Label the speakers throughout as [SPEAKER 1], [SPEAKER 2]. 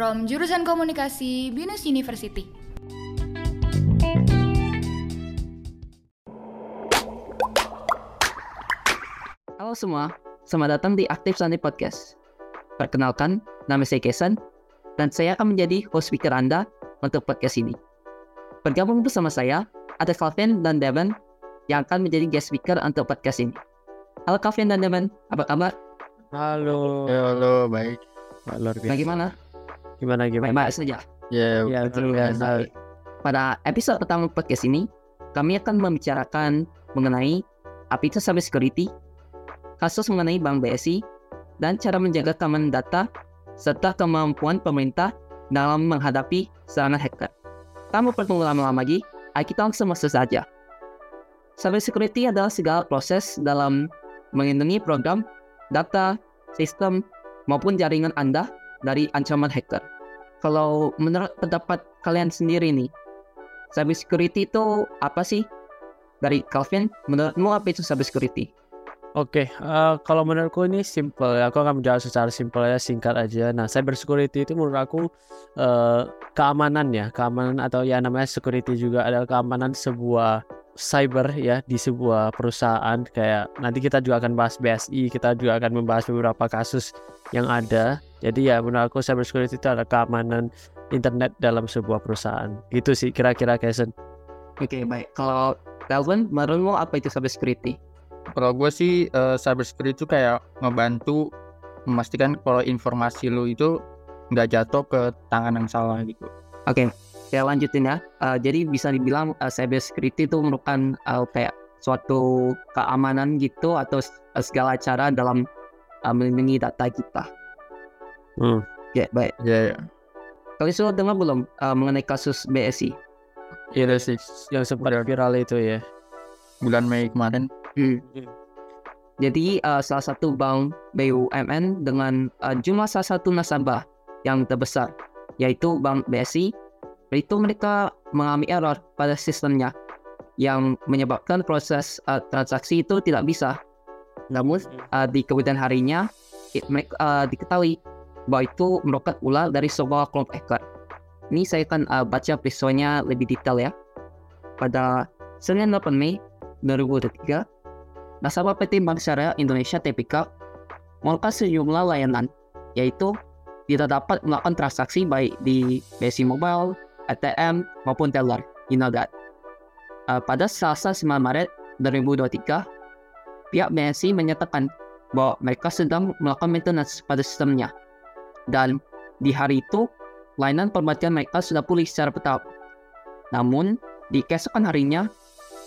[SPEAKER 1] from jurusan komunikasi Binus University.
[SPEAKER 2] Halo semua, selamat datang di Aktif Sandi Podcast. Perkenalkan, nama saya Kesan, dan saya akan menjadi host speaker Anda untuk podcast ini. Bergabung bersama saya, ada Calvin dan Devon yang akan menjadi guest speaker untuk podcast ini. Halo Calvin dan Devon, apa kabar?
[SPEAKER 3] Halo.
[SPEAKER 4] Ya, halo, baik.
[SPEAKER 3] Luar biasa.
[SPEAKER 2] Bagaimana?
[SPEAKER 3] Gimana gimana?
[SPEAKER 2] Baik-baik saja.
[SPEAKER 4] Ya,
[SPEAKER 3] Ya,
[SPEAKER 4] betul biasa.
[SPEAKER 3] betul.
[SPEAKER 2] Pada episode pertama podcast ini, kami akan membicarakan mengenai apa itu cyber security, kasus mengenai Bank BSI, dan cara menjaga keamanan data, serta kemampuan pemerintah dalam menghadapi serangan hacker. Kamu perlu lama-lama lagi, ayo kita langsung masuk saja. Cyber security adalah segala proses dalam melindungi program, data, sistem, maupun jaringan Anda dari ancaman hacker. Kalau menurut pendapat kalian sendiri nih, cyber security itu apa sih? Dari Calvin, menurutmu apa itu cyber security?
[SPEAKER 3] Oke, eh, kalau menurutku ini simple ya. Aku akan menjawab secara simple ya, singkat aja. Nah, cyber security itu menurut aku eh, keamanan ya, keamanan atau ya namanya security juga adalah keamanan sebuah cyber ya di sebuah perusahaan kayak nanti kita juga akan bahas BSI, kita juga akan membahas beberapa kasus yang ada. Jadi ya menurut aku cyber security itu adalah keamanan internet dalam sebuah perusahaan. Itu sih kira-kira Kesen.
[SPEAKER 2] Oke, baik. Kalau Calvin, menurutmu apa itu cyber security?
[SPEAKER 4] Kalau gue sih eh, cyber security itu kayak ngebantu memastikan kalau informasi lu itu nggak jatuh ke tangan yang salah gitu.
[SPEAKER 2] Oke, saya lanjutin ya. Eh, jadi bisa dibilang eh, cyber security itu merupakan eh, kayak suatu keamanan gitu atau segala cara dalam eh, melindungi data kita.
[SPEAKER 3] Hmm.
[SPEAKER 2] Ya, baik.
[SPEAKER 4] Ya, ya.
[SPEAKER 2] Kalian sudah dengar belum eh, mengenai kasus BSI?
[SPEAKER 4] Iya sih.
[SPEAKER 3] Yang sempat viral itu ya.
[SPEAKER 4] Bulan Mei kemarin.
[SPEAKER 2] Hmm. Jadi uh, salah satu bank BUMN dengan uh, jumlah salah satu nasabah yang terbesar yaitu Bank BSI itu mereka mengalami error pada sistemnya yang menyebabkan proses uh, transaksi itu tidak bisa. Namun uh, di kemudian harinya it, uh, diketahui bahwa itu merupakan ulah dari sebuah kelompok hacker. Ini saya akan uh, baca peristiwanya lebih detail ya. Pada Senin 8 Mei 2023, nasabah PT Bank Syariah Indonesia TPK melakukan sejumlah layanan, yaitu tidak dapat melakukan transaksi baik di BSI Mobile, ATM, maupun teller. You know that. Uh, pada Selasa 9 Maret 2023, pihak BSI menyatakan bahwa mereka sedang melakukan maintenance pada sistemnya. Dan di hari itu, layanan perbatian mereka sudah pulih secara bertahap. Namun, di keesokan harinya,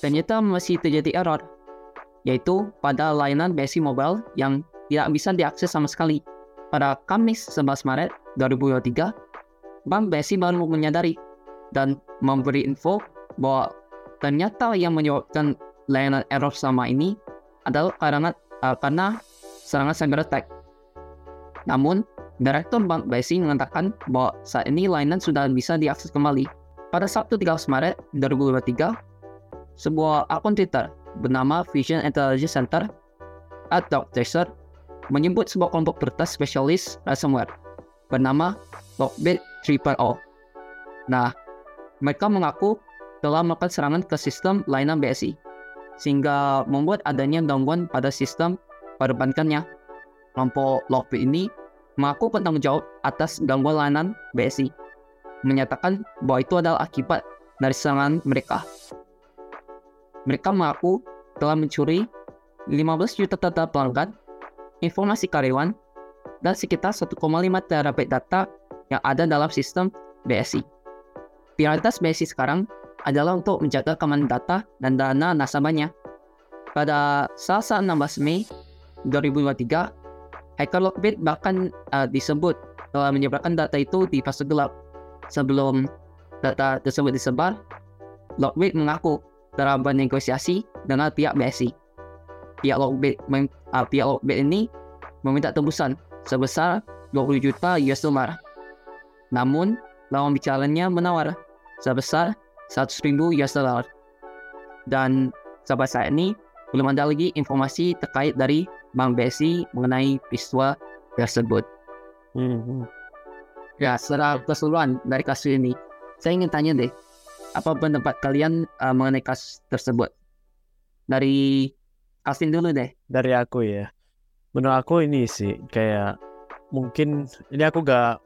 [SPEAKER 2] ternyata masih terjadi error yaitu pada layanan BSI Mobile yang tidak bisa diakses sama sekali. Pada Kamis 11 Maret 2023, Bank BSI baru menyadari dan memberi info bahwa ternyata yang menyebabkan layanan error selama ini adalah karena uh, karena serangan cyber attack. Namun, Direktur Bank BSI mengatakan bahwa saat ini layanan sudah bisa diakses kembali. Pada Sabtu 13 Maret 2023, sebuah akun Twitter bernama Vision Intelligence Center atau Tracer menyebut sebuah kelompok pertas spesialis ransomware bernama Lockbit 3.0. Nah, mereka mengaku telah melakukan serangan ke sistem layanan BSI sehingga membuat adanya gangguan pada sistem perbankannya. Kelompok Lockbit ini mengaku bertanggung jawab atas gangguan layanan BSI, menyatakan bahwa itu adalah akibat dari serangan mereka. Mereka mengaku telah mencuri 15 juta data pelanggan, informasi karyawan, dan sekitar 1,5 terabyte data yang ada dalam sistem BSI. Prioritas BSI sekarang adalah untuk menjaga keamanan data dan dana nasabahnya. Pada Selasa 16 Mei 2023, hacker Lockbit bahkan uh, disebut telah menyebarkan data itu di fase gelap. Sebelum data tersebut disebar, Lockbit mengaku telah bernegosiasi dengan pihak BSI. Pihak Lockbit, uh, pihak Lockbit ini meminta tebusan sebesar 20 juta US dollar. Namun, lawan bicaranya menawar sebesar 100 ribu US dollar. Dan sampai saat ini, belum ada lagi informasi terkait dari Bank BSI mengenai peristiwa tersebut.
[SPEAKER 3] Hmm.
[SPEAKER 2] Ya, secara keseluruhan dari kasus ini, saya ingin tanya deh, apa pendapat kalian uh, mengenai kasus tersebut? Dari Alvin dulu deh.
[SPEAKER 3] Dari aku ya. Menurut aku ini sih kayak mungkin ini aku gak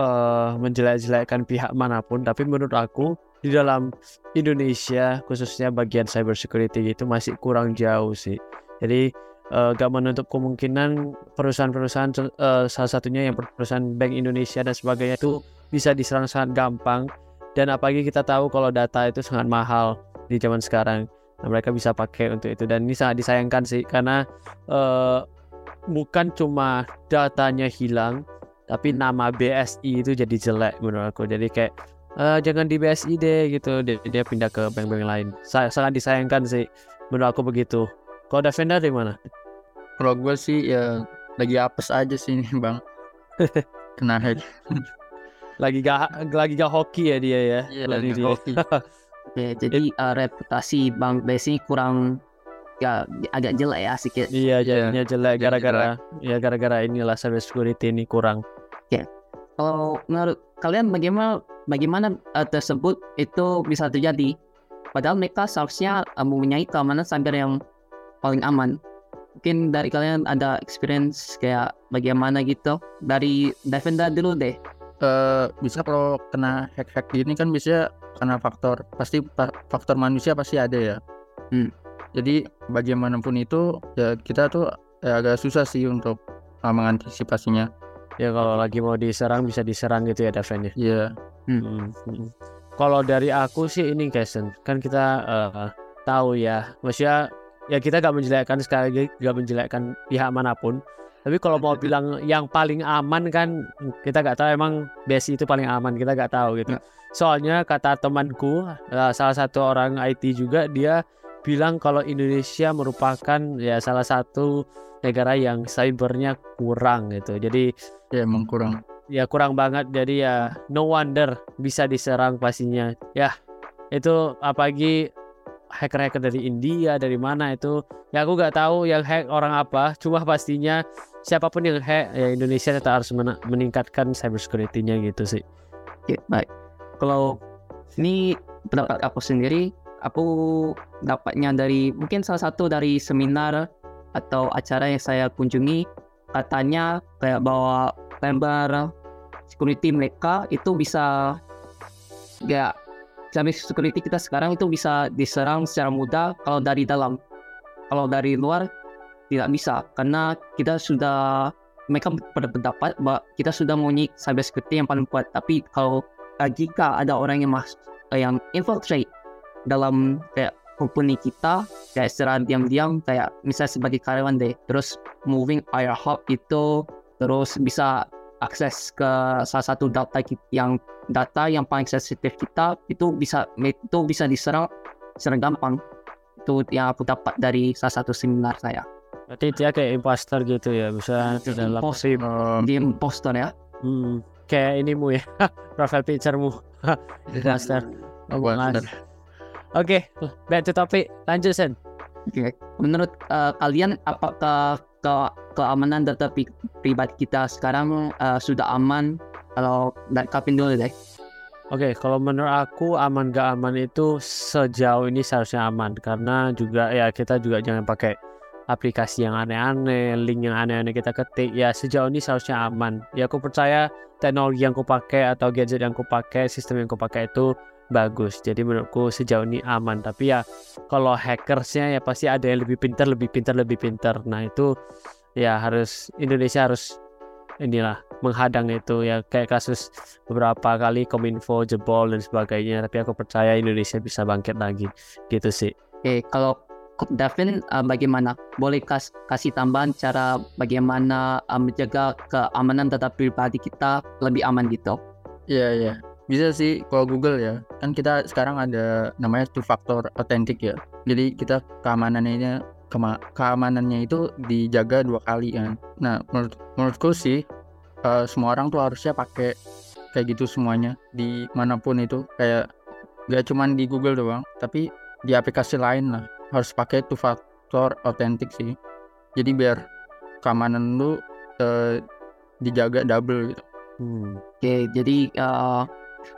[SPEAKER 3] uh, menjelek-jelekkan pihak mana pun, tapi menurut aku di dalam Indonesia khususnya bagian cyber security itu masih kurang jauh sih. Jadi uh, gak menutup kemungkinan perusahaan-perusahaan uh, salah satunya yang perusahaan Bank Indonesia dan sebagainya itu bisa diserang sangat gampang. Dan apalagi kita tahu kalau data itu sangat mahal di zaman sekarang. Nah, mereka bisa pakai untuk itu. Dan ini sangat disayangkan sih karena uh, bukan cuma datanya hilang tapi nama BSI itu jadi jelek menurut aku jadi kayak uh, jangan di BSI deh gitu. Dia, dia pindah ke bank-bank lain. Sa sangat disayangkan sih menurut aku begitu. Kalau Davenda dari mana?
[SPEAKER 4] Kalau gue sih ya lagi apes aja sih ini bang. Kena hack
[SPEAKER 3] lagi gak lagi gak hoki ya dia ya
[SPEAKER 4] iya lagi
[SPEAKER 3] dia.
[SPEAKER 4] hoki.
[SPEAKER 2] Ya, jadi uh, reputasi Bang BSI kurang ya agak jelek ya sedikit.
[SPEAKER 3] iya
[SPEAKER 4] Iya,
[SPEAKER 3] jadinya jelek
[SPEAKER 4] jadi
[SPEAKER 3] gara-gara ya gara-gara inilah cyber security ini kurang.
[SPEAKER 2] Kalau menurut kalian bagaimana bagaimana uh, tersebut itu bisa terjadi? Padahal mereka seharusnya uh, mempunyai keamanan cyber yang paling aman. Mungkin dari kalian ada experience kayak bagaimana gitu? Dari Devenda dulu deh.
[SPEAKER 4] Eh, bisa kalau kena hack-hack gini kan bisa karena faktor pasti pa- faktor manusia pasti ada ya.
[SPEAKER 2] Hmm.
[SPEAKER 4] Jadi bagaimanapun itu ya kita tuh ya agak susah sih untuk uh, mengantisipasinya.
[SPEAKER 3] ya kalau lagi mau diserang bisa diserang gitu ya Daven ya
[SPEAKER 4] Iya.
[SPEAKER 3] Hmm, hmm. Kalau dari aku sih ini Kaisen, kan kita eh, tahu ya, maksudnya ya kita gak menjelekkan sekali lagi gak menjelekkan pihak mana pun. Tapi kalau mau bilang yang paling aman kan kita gak tahu emang BSI itu paling aman kita gak tahu gitu.
[SPEAKER 2] Ya.
[SPEAKER 3] Soalnya kata temanku eh, salah satu orang IT juga dia bilang kalau Indonesia merupakan ya salah satu negara yang cybernya kurang gitu. Jadi
[SPEAKER 4] Ya emang kurang.
[SPEAKER 3] Ya kurang banget. Jadi ya no wonder bisa diserang pastinya. Ya itu apalagi hacker-hacker dari India dari mana itu. Ya aku nggak tahu yang hack orang apa. Cuma pastinya siapa pun yang hack ya Indonesia tetap harus mena- meningkatkan cyber security-nya gitu sih.
[SPEAKER 2] Oke, baik. Kalau ini pendapat aku sendiri, aku dapatnya dari mungkin salah satu dari seminar atau acara yang saya kunjungi, katanya kayak bahwa cyber security mereka itu bisa ya cyber security kita sekarang itu bisa diserang secara mudah kalau dari dalam. Kalau dari luar tidak bisa karena kita sudah mereka berpendapat bahwa kita sudah mempunyai cyber security yang paling kuat tapi kalau uh, jika ada orang yang mas uh, yang infiltrate dalam kayak company kita kayak secara diam-diam kayak misalnya sebagai karyawan deh terus moving air hub itu terus bisa akses ke salah satu data yang data yang paling sensitif kita itu bisa itu bisa diserang secara gampang. Itu yang aku dapat dari salah satu seminar saya.
[SPEAKER 3] Berarti dia kayak imposter gitu ya bisa dalam
[SPEAKER 2] Imposter.
[SPEAKER 4] Eh,
[SPEAKER 2] di imposter ya.
[SPEAKER 3] Hmm, kayak inimu ya profile picturemu. Imposter
[SPEAKER 4] oh,
[SPEAKER 3] Mas.
[SPEAKER 4] benar.
[SPEAKER 3] oke back to topic lanjut Sen.
[SPEAKER 2] Oke, menurut uh, kalian apakah ke keamanan data pri- pribadi kita sekarang uh, sudah aman? Kalau Kapin dulu deh.
[SPEAKER 3] Oke, kalau menurut aku aman gak aman itu sejauh ini seharusnya aman karena juga ya kita juga jangan pakai aplikasi yang aneh-aneh, link yang aneh-aneh kita ketik. Ya sejauh ini seharusnya aman. Ya aku percaya teknologi yang aku pakai atau gadget yang aku pakai, sistem yang aku pakai itu bagus. Jadi menurutku sejauh ini aman. Tapi ya kalau hackersnya ya pasti ada yang lebih pintar, lebih pintar, lebih pintar. Nah itu ya harus Indonesia harus inilah menghadang itu ya kayak kasus beberapa kali kominfo jebol dan sebagainya tapi aku percaya Indonesia bisa bangkit lagi gitu sih
[SPEAKER 2] Oke, kalau Davin uh, bagaimana? Boleh kas kasih tambahan cara bagaimana uh, menjaga keamanan data pribadi kita lebih aman gitu?
[SPEAKER 4] Iya iya. Bisa sih kalau Google ya. Kan kita sekarang ada namanya two factor authentic ya. Jadi kita keamanannya kema- keamanannya itu dijaga dua kali kan. Nah, menurut menurutku sih eh, semua orang tuh harusnya pakai kayak gitu semuanya di mana pun itu kayak gak cuman di Google doang, tapi di aplikasi lain lah harus pakai two factor authentic sih. Jadi biar keamanan lu eh, dijaga double gitu.
[SPEAKER 3] hmm.
[SPEAKER 2] Oke, jadi uh,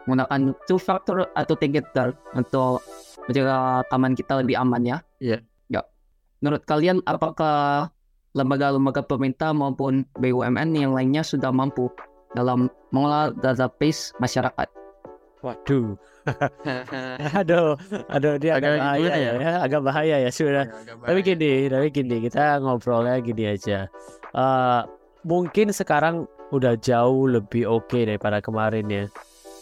[SPEAKER 2] menggunakan two factor authenticator untuk menjaga rekaman kita lebih aman ya.
[SPEAKER 4] Iya.
[SPEAKER 2] Ya. Menurut kalian apakah lembaga-lembaga pemerintah maupun BUMN yang lainnya sudah mampu dalam mengelola database masyarakat?
[SPEAKER 3] Waduh. aduh, aduh dia agak,
[SPEAKER 4] Agak
[SPEAKER 3] bahaya ya.
[SPEAKER 4] ya?
[SPEAKER 3] ya, agak bahaya ya sudah. Tapi gini, tapi gini, kita ngobrolnya gini aja. Eh mungkin sekarang udah jauh lebih oke daripada kemarin ya.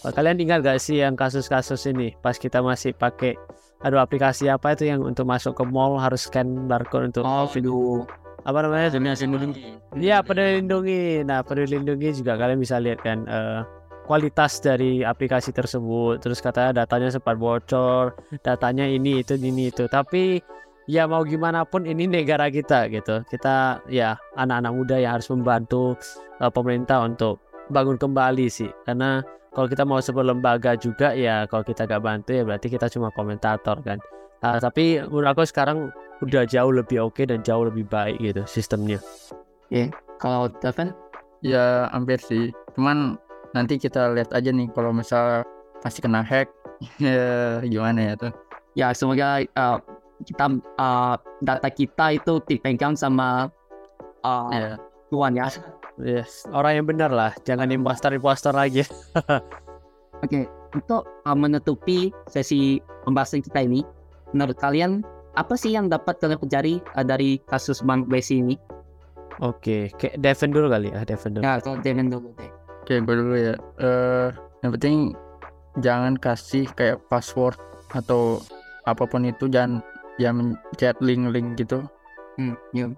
[SPEAKER 3] Eh, Kalian ingat gak sih yang kasus-kasus ini pas kita masih pakai aduh aplikasi apa itu yang untuk masuk ke mall harus scan barcode untuk
[SPEAKER 2] Oh, aduh.
[SPEAKER 3] apa namanya?
[SPEAKER 4] Iya.
[SPEAKER 3] Iya, peduli lindungi. Nah, peduli lindungi juga kalian bisa lihat kan eh, kualitas dari aplikasi tersebut. Terus katanya datanya sempat bocor, datanya ini itu ini itu. Tapi ya mau gimana pun ini negara kita gitu. Kita ya anak-anak muda yang harus membantu eh, pemerintah untuk bangun kembali sih. Karena kalau kita mau sebuah lembaga juga ya kalau kita gak bantu ya berarti kita cuma komentator kan. Nah, tapi menurut aku sekarang udah jauh lebih oke dan jauh lebih baik gitu sistemnya.
[SPEAKER 2] Kalau Devin?
[SPEAKER 4] Ya hampir sih. Cuman nanti kita lihat aja nih kalau misal masih kena hack ya gimana ya tuh.
[SPEAKER 2] Ya, semoga uh, kita uh, data kita itu dipegang sama uh,
[SPEAKER 4] Ya.
[SPEAKER 2] Tuhan ya.
[SPEAKER 3] Yes, orang yang benar lah, jangan impostor-impostor lagi.
[SPEAKER 2] Oke, untuk uh, menutupi sesi pembahasan kita ini, menurut kalian apa sih yang dapat kalian pelajari uh, dari kasus Bank BSI ini?
[SPEAKER 3] Oke, kayak Devin dulu kali ya, Devin dulu.
[SPEAKER 2] Ya, kalau Devin dulu deh.
[SPEAKER 4] Oke, gue dulu ya. Eh, yang penting jangan kasih kayak password atau apa pun itu jangan jangan chat link-link gitu.
[SPEAKER 2] Hmm, ya.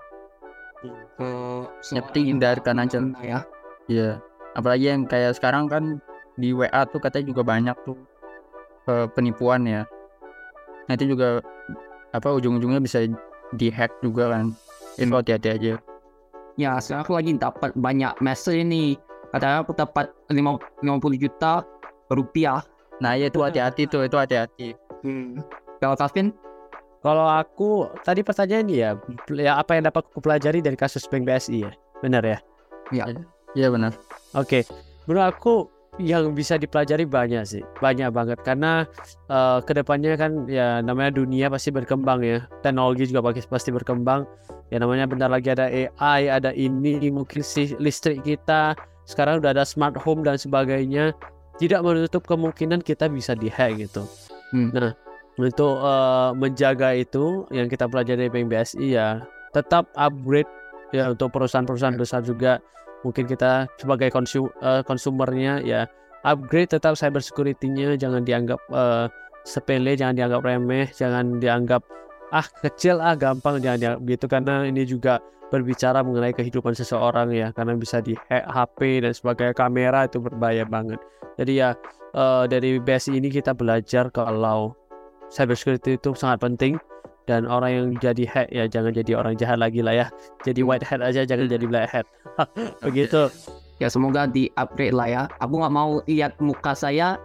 [SPEAKER 2] Ke
[SPEAKER 4] penting hindarkan aja.
[SPEAKER 2] ya.
[SPEAKER 4] Iya. Apalagi yang kayak sekarang kan di WA tuh katanya juga banyak tuh eh, penipuan ya. Nanti juga apa ujung-ujungnya bisa dihack juga kan. Info hati-hati aja.
[SPEAKER 2] Ya, sekarang aku lagi dapat banyak message ini. Katanya aku dapat 50 juta rupiah.
[SPEAKER 4] Nah, ya itu hati-hati tuh, itu hati-hati.
[SPEAKER 2] Hmm. Kalau Calvin?
[SPEAKER 3] Kalau aku tadi pertanyaan ya, ya apa yang dapat aku pelajari dari kasus Bank BSI ya, benar ya?
[SPEAKER 4] Iya benar.
[SPEAKER 3] Oke, menurut aku yang bisa dipelajari banyak sih, banyak banget karena eh, ke depannya kan ya namanya dunia pasti berkembang ya, teknologi juga pasti pasti berkembang. Ya namanya bentar lagi ada AI, ada ini mungkin sih listrik kita sekarang udah ada smart home dan sebagainya. Tidak menutup kemungkinan kita bisa dihack gitu.
[SPEAKER 2] Hmm.
[SPEAKER 3] Nah, untuk eh, menjaga itu yang kita pelajari dari Bank BSI ya tetap upgrade ya untuk perusahaan-perusahaan besar juga. Mungkin kita sebagai konsu eh, konsumernya ya upgrade tetap cyber security-nya jangan dianggap eh, sepele jangan dianggap remeh jangan dianggap ah kecil ah gampang. Jangan dianggap gitu karena ini juga berbicara mengenai kehidupan seseorang ya karena bisa di hack HP dan sebagainya. Kamera itu berbahaya banget. Jadi ya eh, dari BSI ini kita belajar kalau cybersecurity itu sangat penting dan orang yang jadi hack ya jangan jadi orang jahat lagi lah ya jadi white hat aja jangan jadi black hat begitu
[SPEAKER 2] Ya semoga di upgrade lah ya. Aku nggak mau lihat muka saya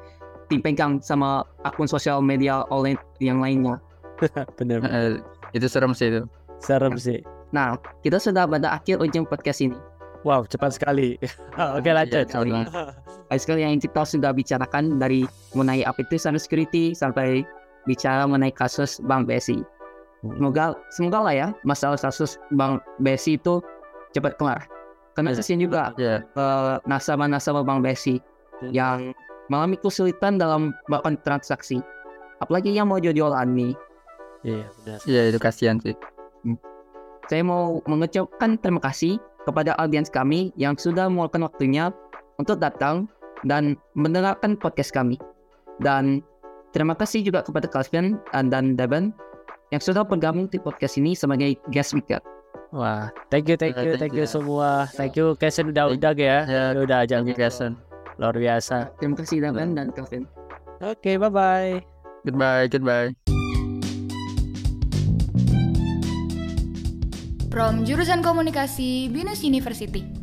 [SPEAKER 2] dipegang sama akun sosial media oleh yang lainnya.
[SPEAKER 3] bener
[SPEAKER 4] Eh, itu serem sih itu.
[SPEAKER 3] serem sih
[SPEAKER 2] Nah, kita sudah pada akhir ujung podcast ini.
[SPEAKER 3] wow cepat sekali oke lanjut
[SPEAKER 4] Iya.
[SPEAKER 2] Baik sekali yang kita sudah bicarakan dari mengenai apa itu cyber security sampai bicara mengenai kasus Bank BSI. Semoga semoga lah ya masalah kasus Bank BSI itu cepat kelar. Karena
[SPEAKER 3] Iya.
[SPEAKER 2] kasihan juga
[SPEAKER 4] Ya,
[SPEAKER 2] eh, nasabah-nasabah Bank BSI
[SPEAKER 3] Hmm.
[SPEAKER 2] yang mengalami kesulitan dalam melakukan transaksi. Apalagi yang mau jual nih.
[SPEAKER 3] iya benar
[SPEAKER 4] iya itu kasihan sih.
[SPEAKER 2] Saya mau mengucapkan terima kasih kepada audiens kami yang sudah meluangkan waktunya untuk datang dan mendengarkan podcast kami. Dan terima kasih juga kepada Calvin dan Devon yang sudah bergabung di podcast ini sebagai guest speaker.
[SPEAKER 3] wah thank you thank
[SPEAKER 4] Eh,
[SPEAKER 3] you
[SPEAKER 4] thank
[SPEAKER 3] thank
[SPEAKER 4] you
[SPEAKER 3] semua thank you Kesen udah udah ya
[SPEAKER 4] Ya,
[SPEAKER 3] udah ajak
[SPEAKER 4] Thank you, Kason.
[SPEAKER 3] luar biasa
[SPEAKER 2] Terima kasih Devon dan Calvin.
[SPEAKER 3] oke bye bye
[SPEAKER 4] Goodbye, goodbye.
[SPEAKER 1] From jurusan komunikasi Binus University.